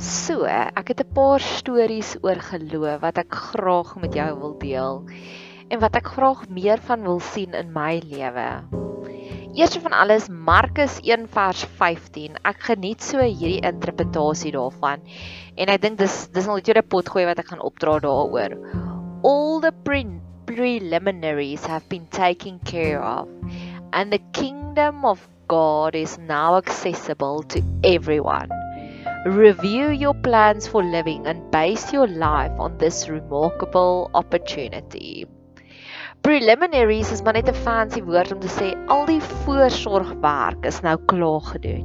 So, ek het 'n paar stories oor geloof wat ek graag met jou wil deel en wat ek graag meer van wil sien in my lewe. Eerste van alles Markus 1 vers 15. Ek geniet so hierdie interpretasie daarvan en ek dink dis dis nog 'n tweede pot gooi wat ek gaan opdra daaroor. All the pre preliminaries have been taken care of and the kingdom of God is now accessible to everyone. Review your plans for living and base your life on this remarkable opportunity. Preliminaries is maar net 'n fancy woord om te sê al die voorsorgwerk is nou klaar gedoen.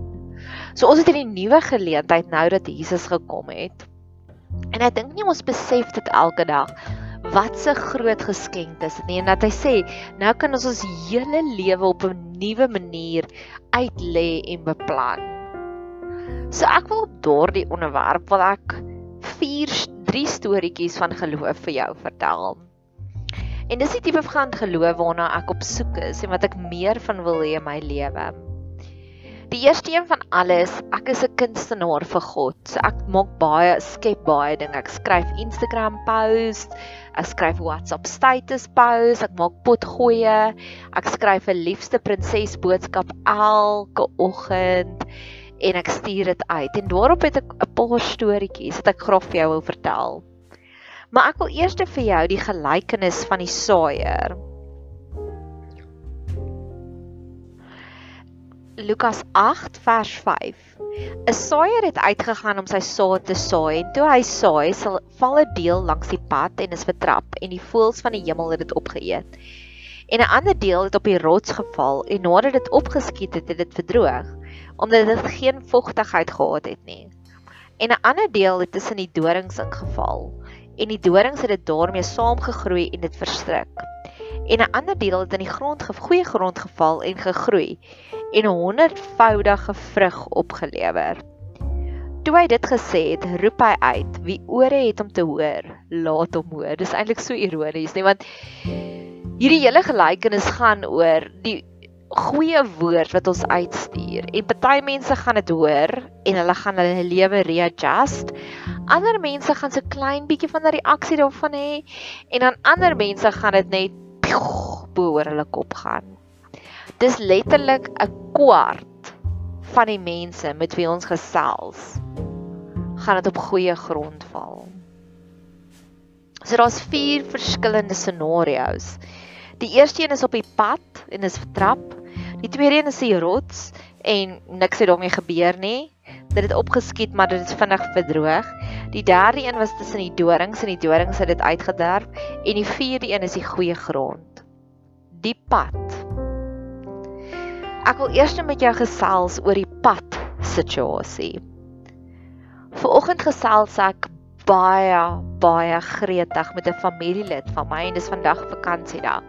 So ons het hierdie nuwe geleentheid nou dat Jesus gekom het. En ek dink nie ons besef dit elke dag wat 'n groot geskenk is nie en dat hy sê nou kan ons ons hele lewe op 'n nuwe manier uitlê en beplan. So ek wil op daardie onderwerp wil ek 4 3 storieetjies van geloof vir jou vertel. En dis die tipe van geloof waarna ek op soek is en wat ek meer van wil hê in my lewe. Die eerste een van alles, ek is 'n kunstenaar vir God. So ek maak baie, skep baie dinge. Ek skryf Instagram posts, ek skryf WhatsApp status posts, ek maak potgoeie, ek skryf 'n liefste prinses boodskap elke oggend en ek stuur dit uit. En daarop het ek 'n paar storieetjies wat ek graag vir jou wil vertel. Maar ek wil eers vir jou die gelykenis van die saaier. Lukas 8 vers 5. 'n Saaier het uitgegaan om sy saad te saai en toe hy saai, sal val 'n deel langs die pad en is vertrap en die voëls van die hemel het dit opgeëet. En 'n ander deel het op die rots geval en nadat dit opgeskiet het, het dit verdroog omdat dit geen vogtigheid gehad het nie. En 'n ander deel het tussen die dorings ingeval en die dorings het dit daarmee saamgegroei en dit verstrik. En 'n ander deel het in die grond gegoeie grond geval en gegroei en 'n honderdvoudige vrug opgelewer. Toe hy dit gesê het, roep hy uit: "Wie ore het om te hoor, laat hom hoor." Dis eintlik so ironies, nee, want hierdie hele gelykenis gaan oor die goeie woord wat ons uitstuur. En party mense gaan dit hoor en hulle gaan hulle lewe readjust. Ander mense gaan so klein bietjie van 'n reaksie daarvan hê en dan ander mense gaan dit net bo oor hulle kop gaan. Dis letterlik 'n kwart van die mense met wie ons gesels gaan dit op goeie grond val. So daar's vier verskillende scenario's. Die eerste een is op die pad en is vertrap. Die tweede een is die rots en niks het daarmee gebeur nie. Dit het opgeskiet maar dit het vinnig verdroog. Die derde een was tussen die dorings en die dorings het dit uitgederf en die vierde een is die goeie grond. Die pad. Ek wil eers net met jou gesels oor die pad situasie. Vanoggend gesels ek baie baie gretig met 'n familielid van my en dis vandag vakansiedag.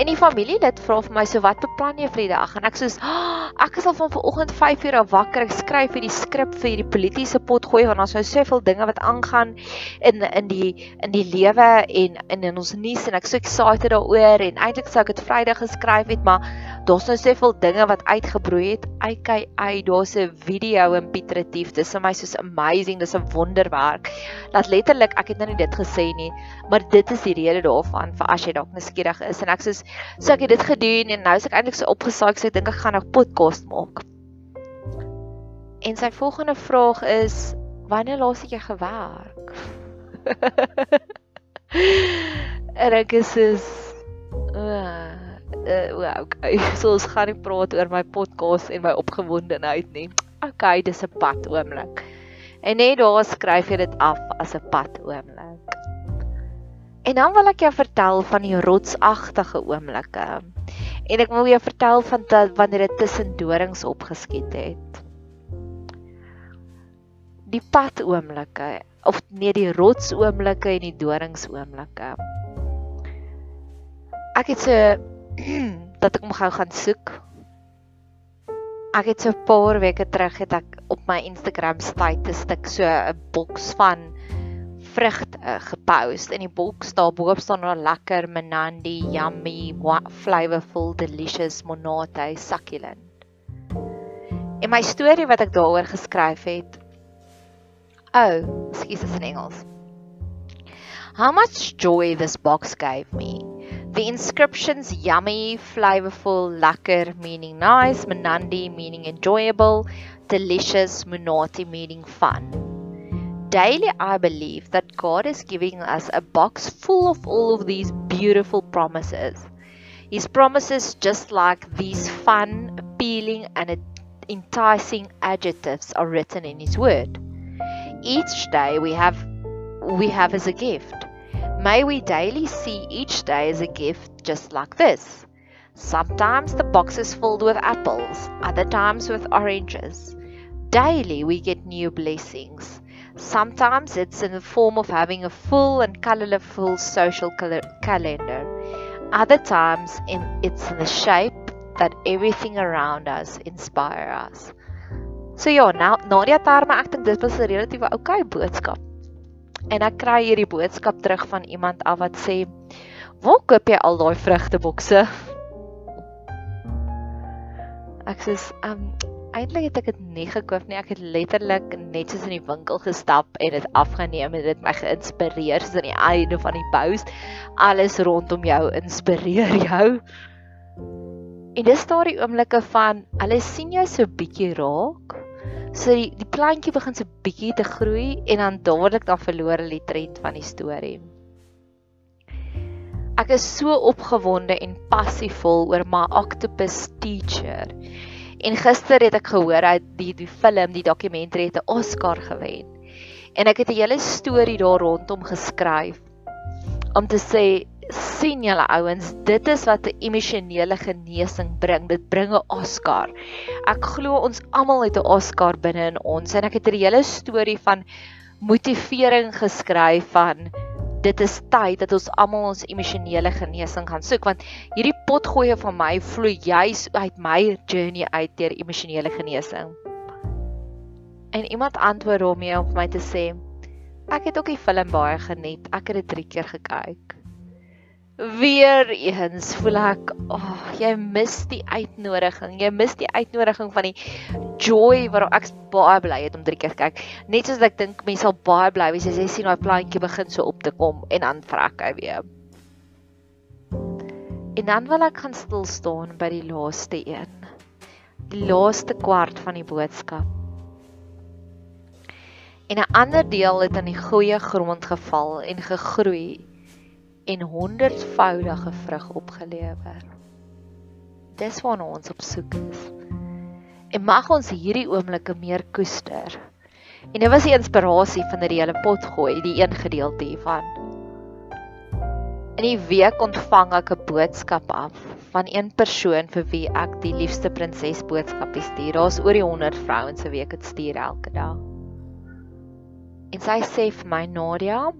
En die familielid vra vir my so wat beplan jy vir die dag? En ek sê oh, ek is al van vanoggend 5 uur wakker. Ek skryf hierdie skrip vir hierdie politieke pot gooi want daar's nou soveel dinge wat aangaan in in die in die lewe en, en in ons nuus en ek so excited daaroor en eintlik sou ek dit Vrydag geskryf het, maar daar's nou soveel dinge wat uitgebroei het. AKA daar's 'n video in Piet Retief. Dis vir my soos amazing. Dis 'n wonderwerk. Laat letterlik ek het nou nie dit gesê nie, maar dit is die rede daarvan vir as jy dalk nuuskierig is en ek sê so ek het dit gedoen en nou is ek eintlik so opgesaak sê ek dink ek gaan 'n podcast maak. En sy volgende vraag is wanneer laas het jy gewerk? en ek is is uh, uh, okay, so ons gaan nie praat oor my podcast en my opgewondenheid nie. Okay, dis 'n pad oomblik. En net daar skryf jy dit af as 'n pad oomblik. En dan wil ek jou vertel van die rotsagtige oomblikke. En ek wil jou vertel van dat wanneer dit tussen dorings opgeskiet het. Die pad oomblikke of nee die rots oomblikke en die dorings oomblikke. Ek het so dat ek hom gou gaan soek. Ek het so 'n paar weke terug het ek op my Instagram status stuk so 'n boks van vrugte uh, gepost in die boks daar boop staan 'n lekker menandi yummy flavorful delicious monate succulent. En my storie wat ek daaroor geskryf het. Oh, skus is in Engels. How much joy this box gave me. The inscriptions yummy, flavorful, lekker meaning nice, menandi meaning enjoyable, delicious, monati meaning fun daily I believe that God is giving us a box full of all of these beautiful promises. His promises, just like these fun, appealing, and enticing adjectives, are written in His Word. Each day we have we have as a gift. May we daily see each day as a gift just like this. Sometimes the box is filled with apples, other times with oranges. Daily we get new blessings. Sometimes it's in the form of having a full and colorful social calendar. Other times in, it's in the shape that everything around us inspire us. So ja, nou Nadia terme ek dink dit was 'n relatief oukei boodskap. En ek kry hierdie boodskap terug van iemand af wat sê: "Waar koop jy al daai vrugtebokse?" Ek sê: "Um eintlik het ek dit nie gekoop nie. Ek het letterlik net soos in die winkel gestap en dit afgeneem en dit my geïnspireer soos aan die einde van die post. Alles rondom jou inspireer jou. En dis daar die oomblikke van hulle sien jou so bietjie raak. So die die plantjie begin so bietjie te groei en dan dadelik dan verloor hulle die trend van die storie. Ek is so opgewonde en passievol oor my octopus teacher. En gister het ek gehoor hy die die film, die dokumentary het 'n Oscar gewen. En ek het 'n hele storie daar rondom geskryf om te sê sien julle ouens, dit is wat 'n emosionele genesing bring. Dit bring 'n Oscar. Ek glo ons almal het 'n Oscar binne in ons en ek het 'n hele storie van motivering geskryf van dit is tyd dat ons almal ons emosionele genesing gaan soek want hierdie potgoeie van my vloei juis uit my journey uit deur emosionele genesing. En iemand antwoord hom mee om vir my te sê ek het ook die film baie geniet. Ek het dit 3 keer gekyk weer eens voel ek, ag, oh, jy mis die uitnodiging. Jy mis die uitnodiging van die joy wat ek baie bly het om drie keer kyk. Net soos ek dink mense sal baie bly wees as jy sien daai plantjie begin so op te kom en dan vrek hy weer. En dan wil ek gaan stil staan by die laaste een. Die laaste kwart van die boodskap. En 'n ander deel het aan die goeie grond geval en gegroei en honderdvoudige vrug opgelewer. Dis waarna ons op soek is. En mag ons hierdie oomblikke meer koester. En dit was die inspirasie van hierdie hele pot gooi, die een gedeelte hiervan. In die week ontvang ek 'n boodskap af van een persoon vir wie ek die liefste prinses boodskapies stuur. Daar's oor die 100 vrouens se week dit stuur elke dag. En sy sê vir my Nadia,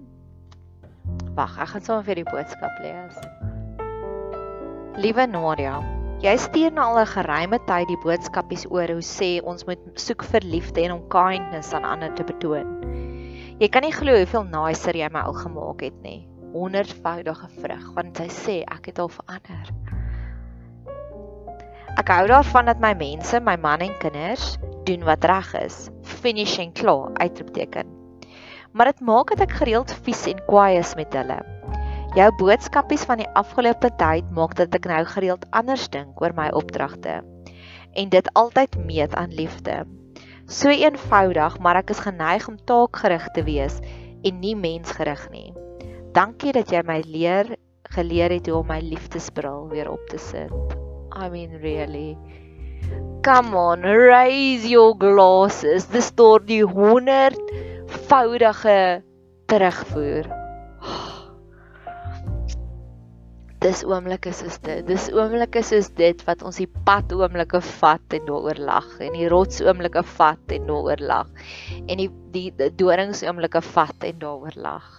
wag, ek gaan sommer vir die boodskap lees. Liewe Nadia, jy stuur nou al 'n geruime tyd die boodskapies oor hoe sê ons moet soek vir liefde en om kindness aan ander te betoon. Jy kan nie glo hoeveel nicer jy my al gemaak het nie. Honderdvoudige vrug, want sy sê ek het al verander. Ek hou daarvan dat my mense, my man en kinders doen wat reg is. Finish en klaar, uitroepteken maar dit maak dat ek gereeld vies en kwaai is met hulle. Jou boodskapies van die afgelope tyd maak dat ek nou gereeld anders dink oor my opdragte en dit altyd meet aan liefde. So eenvoudig, maar ek is geneig om taakgerig te wees en nie mensgerig nie. Dankie dat jy my leer geleer het hoe om my liefdesbril weer op te sit. I mean really. Come on, raise your glasses. Dis door die 100 voudige terugvoer. Dis oomblikke soos dit. Dis oomblikke soos dit wat ons die pad oomblikke vat en daaroor lag en die rots oomblikke vat en daaroor lag en die die, die dorings oomblikke vat en daaroor lag.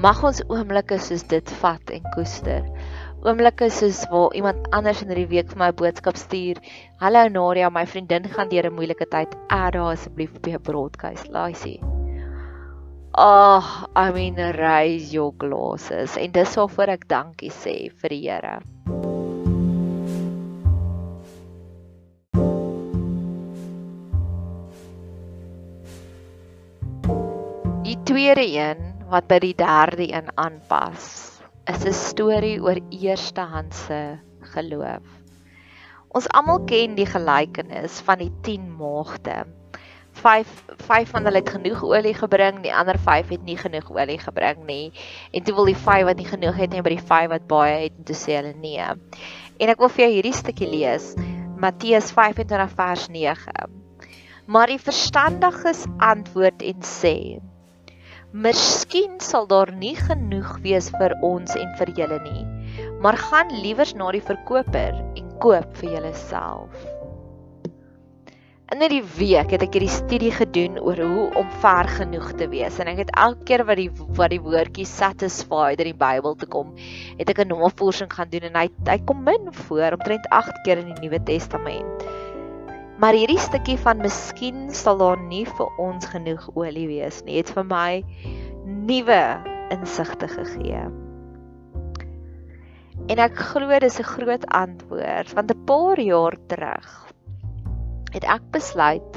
Mag ons oomblikke soos dit vat en koester. Oomblikke soos waar iemand anders in hierdie week vir my 'n boodskap stuur. Hallo Nadia, my vriendin gaan deur 'n moeilike tyd. Add haar asseblief op die broadcast, laasie. Oh, I mean raise your glasses en dis waarvoor ek dankie sê vir die Here. Die tweede een wat by die derde een aanpas, is 'n storie oor eerstehandse geloof. Ons almal ken die gelykenis van die 10 maagde 5 5 van hulle het genoeg olie gebring, die ander 5 het nie genoeg olie gebring nie. En toe wil die 5 wat nie genoeg het nie by die 5 wat baie het en toe sê hulle nee. En ek wil vir jou hierdie stukkie lees. Matteus 25 vers 9. Maar die verstandiges antwoord en sê: Miskien sal daar nie genoeg wees vir ons en vir julle nie. Maar gaan liewers na die verkoper en koop vir julleself. In hierdie week het ek hierdie studie gedoen oor hoe om ver genoeg te wees en ek het elke keer wat die wat die woordjie satisfied in die Bybel te kom, het ek 'n navorsing gaan doen en hy hy kom min voor omtrent 8 keer in die Nuwe Testament. Maar hierdie stukkie van miskien sal daar nie vir ons genoeg olie wees nie, het vir my nuwe insigte gegee. En ek glo dis 'n groot antwoord want 'n paar jaar terug het ek besluit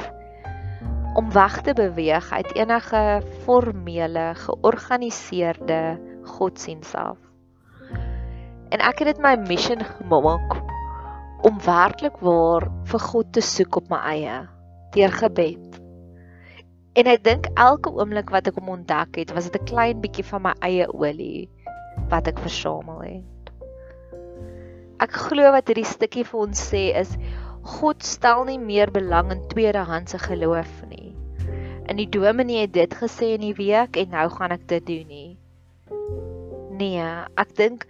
om weg te beweeg uit enige formele georganiseerde godsdiens af. En ek het dit my mission gemaak om werklik waar vir God te soek op my eie deur gebed. En ek dink elke oomblik wat ek hom ontdek het, was dit 'n klein bietjie van my eie olie wat ek versamel het. Ek glo wat hierdie stukkie vir ons sê is God stel nie meer belang in tweedehandse geloof nie. In die dominee het dit gesê in die week en nou gaan ek dit doen nie. Nee, ek dink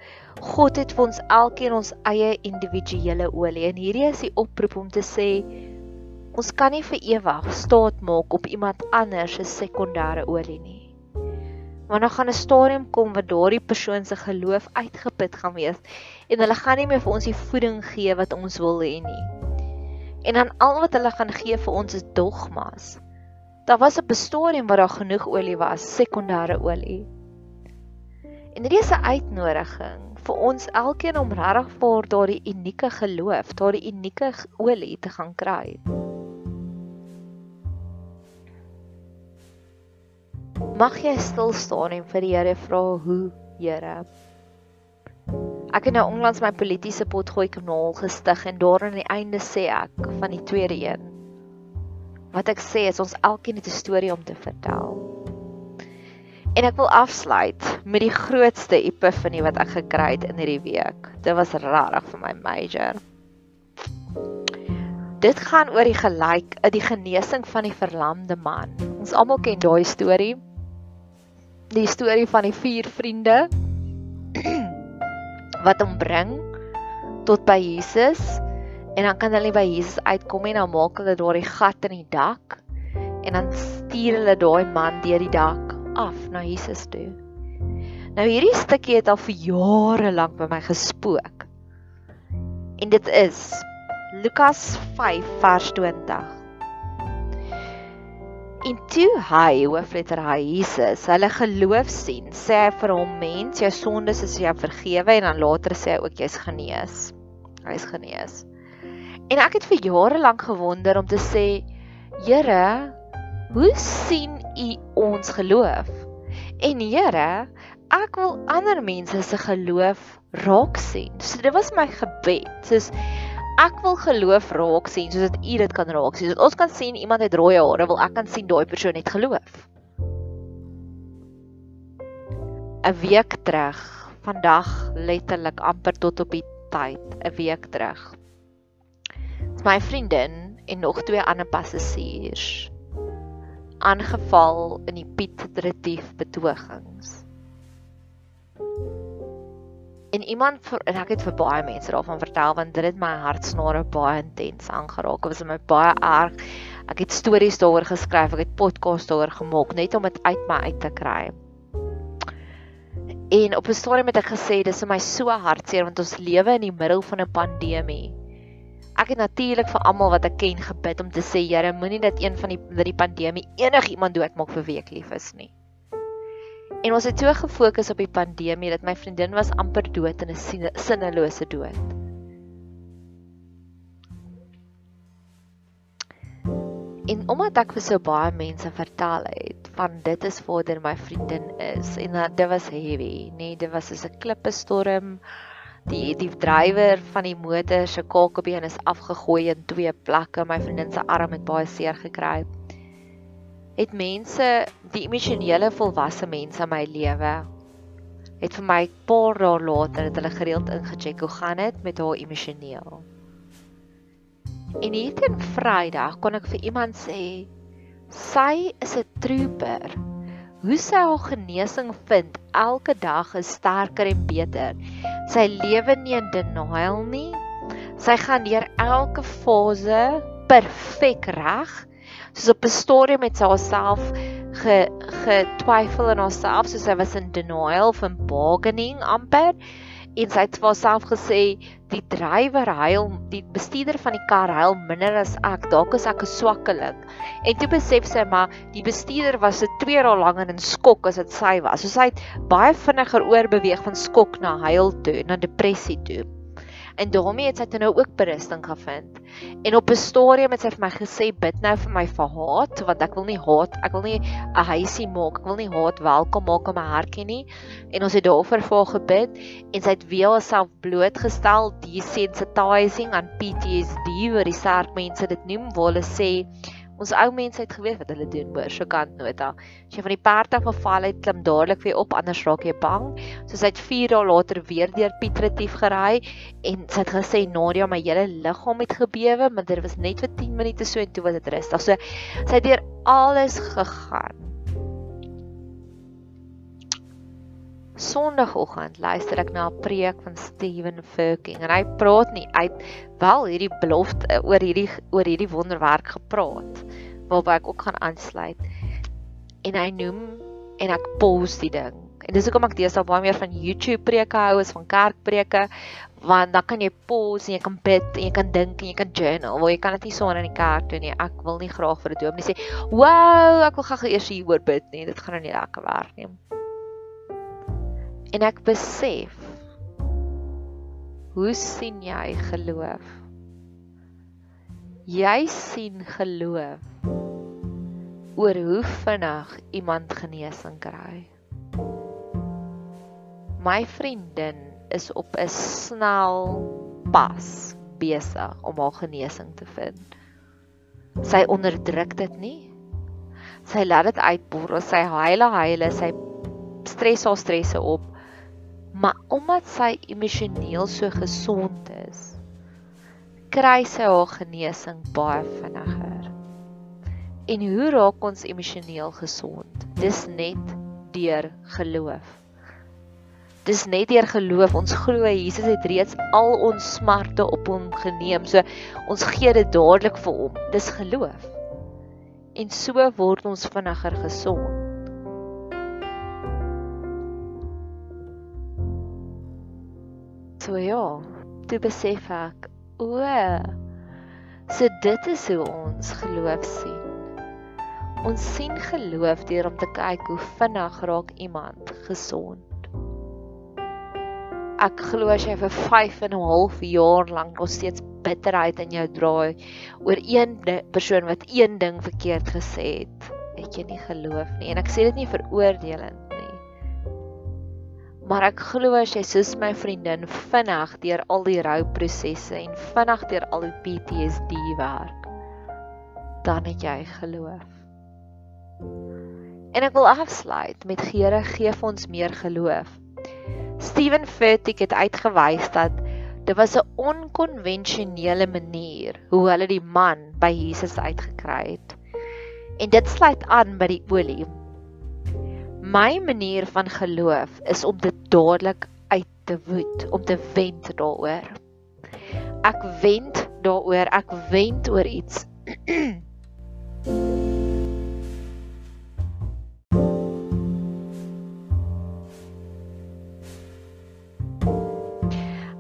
God het vir ons elkeen ons eie individuele olie en hierdie is die oproep om te sê ons kan nie vir ewig staat maak op iemand anders se sekondêre olie nie. Want dan gaan 'n stadium kom waar daardie persoon se geloof uitgeput gaan wees en hulle gaan nie meer vir ons die voeding gee wat ons wil hê nie. En dan al wat hulle gaan gee vir ons is dogmas. Daar was 'n stadium waar daar genoeg olie was, sekondêre olie. En dit is 'n uitnodiging vir ons elkeen om regtig vir daardie unieke geloof, daardie unieke olie te gaan kry. Mag jy stil staan en vir die Here vra hoe, Here? Ek het nou onlangs my politieke potgooi kanaal gestig en daar aan die einde sê ek van die tweede een. Wat ek sê is ons elkeen het 'n storie om te vertel. En ek wil afsluit met die grootste epifanie wat ek gekry het in hierdie week. Dit was regtig vir my major. Dit gaan oor die gelyk, die genesing van die verlamde man. Ons almal ken daai storie. Die storie van die vier vriende wat hom bring tot by Jesus en dan kan hulle by Jesus uitkom en dan maak hulle daardie gat in die dak En dan stuur hulle daai man deur die dak af na Jesus toe. Nou hierdie stukkie het al vir jare lank by my gespook. En dit is Lukas 5 vers 20. En toe hy, hoofletter hy Jesus, hulle geloof sien, sê hy vir hom: "Mens, jou sondes is jou vergewe." En dan later sê hy ook jy's genees. Hy's genees. En ek het vir jare lank gewonder om te sê, Here, hoe sien U ons geloof? En Here, ek wil ander mense se geloof raak sien. So dit was my gebed. Soos ek wil geloof raak sien soos dat U dit kan raak sien. Soos ons kan sien iemand het rooi hare, wil ek kan sien daai persoon het geloof. 'n Week terug, vandag letterlik amper tot op die tyd, 'n week terug. My vriendin en nog twee ander passasiers aangeval in die Piet Retief betogings. En iemand vir, en ek het vir baie mense daarvan vertel want dit het my hartsnare baie intens aangeraak. Dit was my baie erg. Ek het stories daaroor geskryf, ek het podcasts daaroor gemaak net om dit uit my uit te kry. En op 'n stadium het ek gesê dis vir my so hartseer want ons lewe in die middel van 'n pandemie. Ek het natuurlik vir almal wat ek ken gebid om te sê Here, moenie dat een van die dat die pandemie enigiemand doodmaak vir wie ek lief is nie. En ons het so gefokus op die pandemie dat my vriendin was amper dood in 'n sinnelose dood. En omdat ek vir so baie mense vertel het van dit is vader my vriendin is en dat dit was heavy, nee, dit was soos 'n klippestorm. Die die drywer van die motor se kakebeen is afgegooi in twee plekke. My vriendin se arm het baie seer gekry het mense die emosionele volwasse mense in my lewe het vir my 'n paar dae later het hulle gereeld ingecheck hoe gaan dit met haar emosioneel. En hier teen Vrydag kon ek vir iemand sê sy is 'n trooper. Hoe sy haar genesing vind elke dag is sterker en beter. Sy lewe nie in denial nie. Sy gaan deur elke fase perfek reg soos op 'n stadium met haarself ge getwyfel in haarself soos sy was in denial van bargaining amper en sy het vir haarself gesê die drywer huil die bestuurder van die kar huil minder as ek dalk is ek 'n swakkeling. En toe besef sy maar die bestuurder was se 2 dae lank in skok as dit sy was. So sy het baie vinniger oorbeweeg van skok na huil toe na depressie toe En daarmee het sy toe nou ook berusting gevind. En op 'n stadium het sy vir my gesê bid nou vir my vir haat want ek wil nie haat, ek wil nie 'n huisie maak, ek wil nie haat welkom maak in my hartjie nie. En ons het daarvoor vir haar gebid en sy het weer haarself blootgestel desensitizing aan PTSD wat die sterk mense dit noem waar hulle sê Ons ou mense het geweet wat hulle doen hoor, so kant nota. As jy van die perd af geval het, klim dadelik weer op anders raak jy bang. Soos hy het 4 dae later weer deur Piet Retief gery en sy het gesê Nadia my hele liggaam het gebewe, maar dit was net vir 10 minute so en toe was dit rustig. So sy het deur alles gegaan. Sondagoggend luister ek na 'n preek van Steven Furking en hy praat nie uit wel hierdie belofte eh, oor hierdie oor hierdie wonderwerk gepraat waarby ek ook gaan aansluit. En hy noem en ek pos die ding. En dis hoekom ek deesdae baie meer van YouTube preke hou as van kerkpreke want dan kan jy pos en jy kan bid en jy kan dink en jy kan journal. Waar jy kan dit nie sonder in die kerk doen nie. Ek wil nie graag vir 'n dominee sê, "Wow, ek wil gou eers hier oor bid nie. Dit gaan nou nie lekker werk nie." En ek besef hoe sien jy geloof? Jy sien geloof oor hoe vinnig iemand genesing kry. My vriendin is op 'n snel pas besig om haar genesing te vind. Sy onderdruk dit nie. Sy laat dit uitborrel, sy huile huile, sy stres haar stresse op maar omdat sy emosioneel so gesond is, kry sy haar genesing baie vinniger. En hoe raak ons emosioneel gesond? Dis net deur geloof. Dis net deur geloof. Ons glo Jesus het reeds al ons smarte op hom geneem. So ons gee dit dadelik vir hom. Dis geloof. en so word ons vinniger gesond. So ja, toe besef ek, o, so dit is hoe ons geloof sien. Ons sien geloof deur om te kyk hoe vinnig raak iemand gesond. Ek glo as jy vir 5 en 'n half jaar lank nog steeds bitterheid in jou draai oor een persoon wat een ding verkeerd gesê het, het jy nie geloof nie. En ek sê dit nie veroordelend. Maar ek glo as jy soos my vriendin vinnig deur al die rouprosesse en vinnig deur al die PTSD werk, dan het jy geloof. En ek wil afsluit met Here gee vir ons meer geloof. Steven Furtick het uitgewys dat dit was 'n onkonvensionele manier hoe hulle die man by Jesus uitgekry het. En dit sluit aan by die olie. My manier van geloof is om dit dadelik uit te woed, om te wend daaroor. Ek wend daaroor, ek wend oor iets.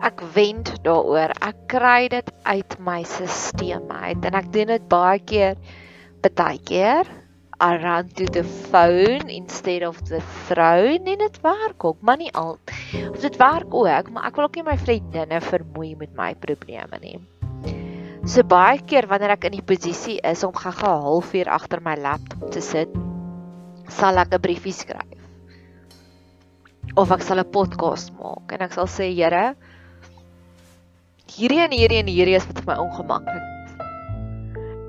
ek wend daaroor. Ek kry dit uit my stelsel uit en ek doen dit baie keer baie keer around to the phone instead of the throne en dit werk ook, maar nie al. Of dit werk ook, maar ek wil ook nie my vriendinne vermoei met my probleme nie. So baie keer wanneer ek in die posisie is om gaga halfuur agter my laptop te sit, sal ek 'n briefie skryf. Of ek sal 'n podcast maak en ek sal sê, Here, hierdie en hierdie en hierdie is wat vir my ongemaklik.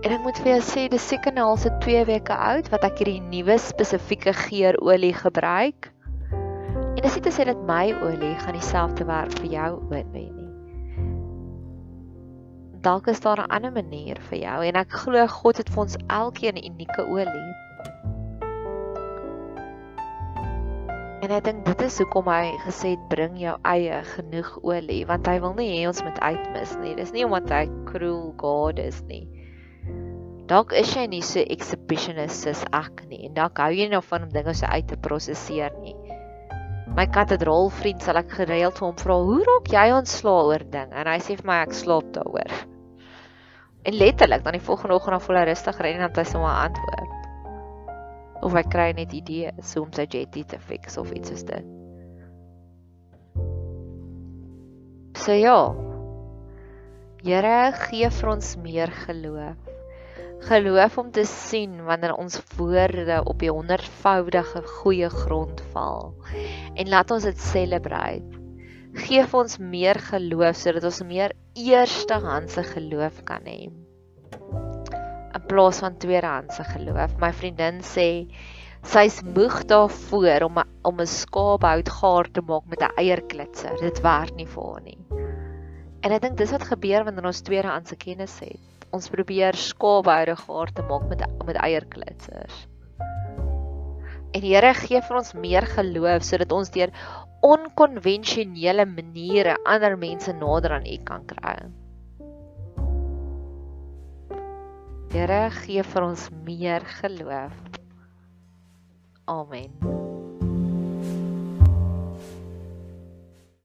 En ek moet vir jou sê dis seker nou al se 2 weke oud wat ek hierdie nuwe spesifieke geurolie gebruik. En dis nie te sê dat my olie gaan dieselfde werk vir jou olie nie. Dalk is daar 'n ander manier vir jou en ek glo God het vir ons elkeen 'n unieke olie. En ek dink dit is hoekom hy gesê het bring jou eie genoeg olie want hy wil nie hê ons moet uitmis nie. Dis nie omdat hy cruel God is nie. Dalk is jy nie so exhibitionist soos ek nie en dalk hou jy nog van om dinge so uit te prosesseer nie. My katedraal vriend sal ek gereeld vir hom vra, "Hoe raak jy ontslae oor ding?" En hy sê vir my ek slaap daaroor. En letterlik dan die volgende oggend dan voel hy rustig ry en dan hy sommer antwoord of hy kry net idees hoe om sy jetty te fix of iets soos dit. So ja. Here gee vir ons meer geloof. Geloof om te sien wanneer ons woorde op die honderdvoudige goeie grond val. En laat ons dit celebrate. Geef ons meer geloof sodat ons meer eerstehandse geloof kan hê in plaas van tweedehandse geloof. My vriendin sê sy's moeg daarvoor om a, om 'n skaaphout gaar te maak met 'n eierklitser. Dit werk nie vir haar nie. En ek dink dis wat gebeur wanneer ons tweedehandse kennis het. Ons probeer skaaphoude gaar te maak met met eierklitsers. En die Here gee vir ons meer geloof sodat ons deur onkonvensionele maniere ander mense nader aan U kan kry. Here gee vir ons meer geloof. Amen.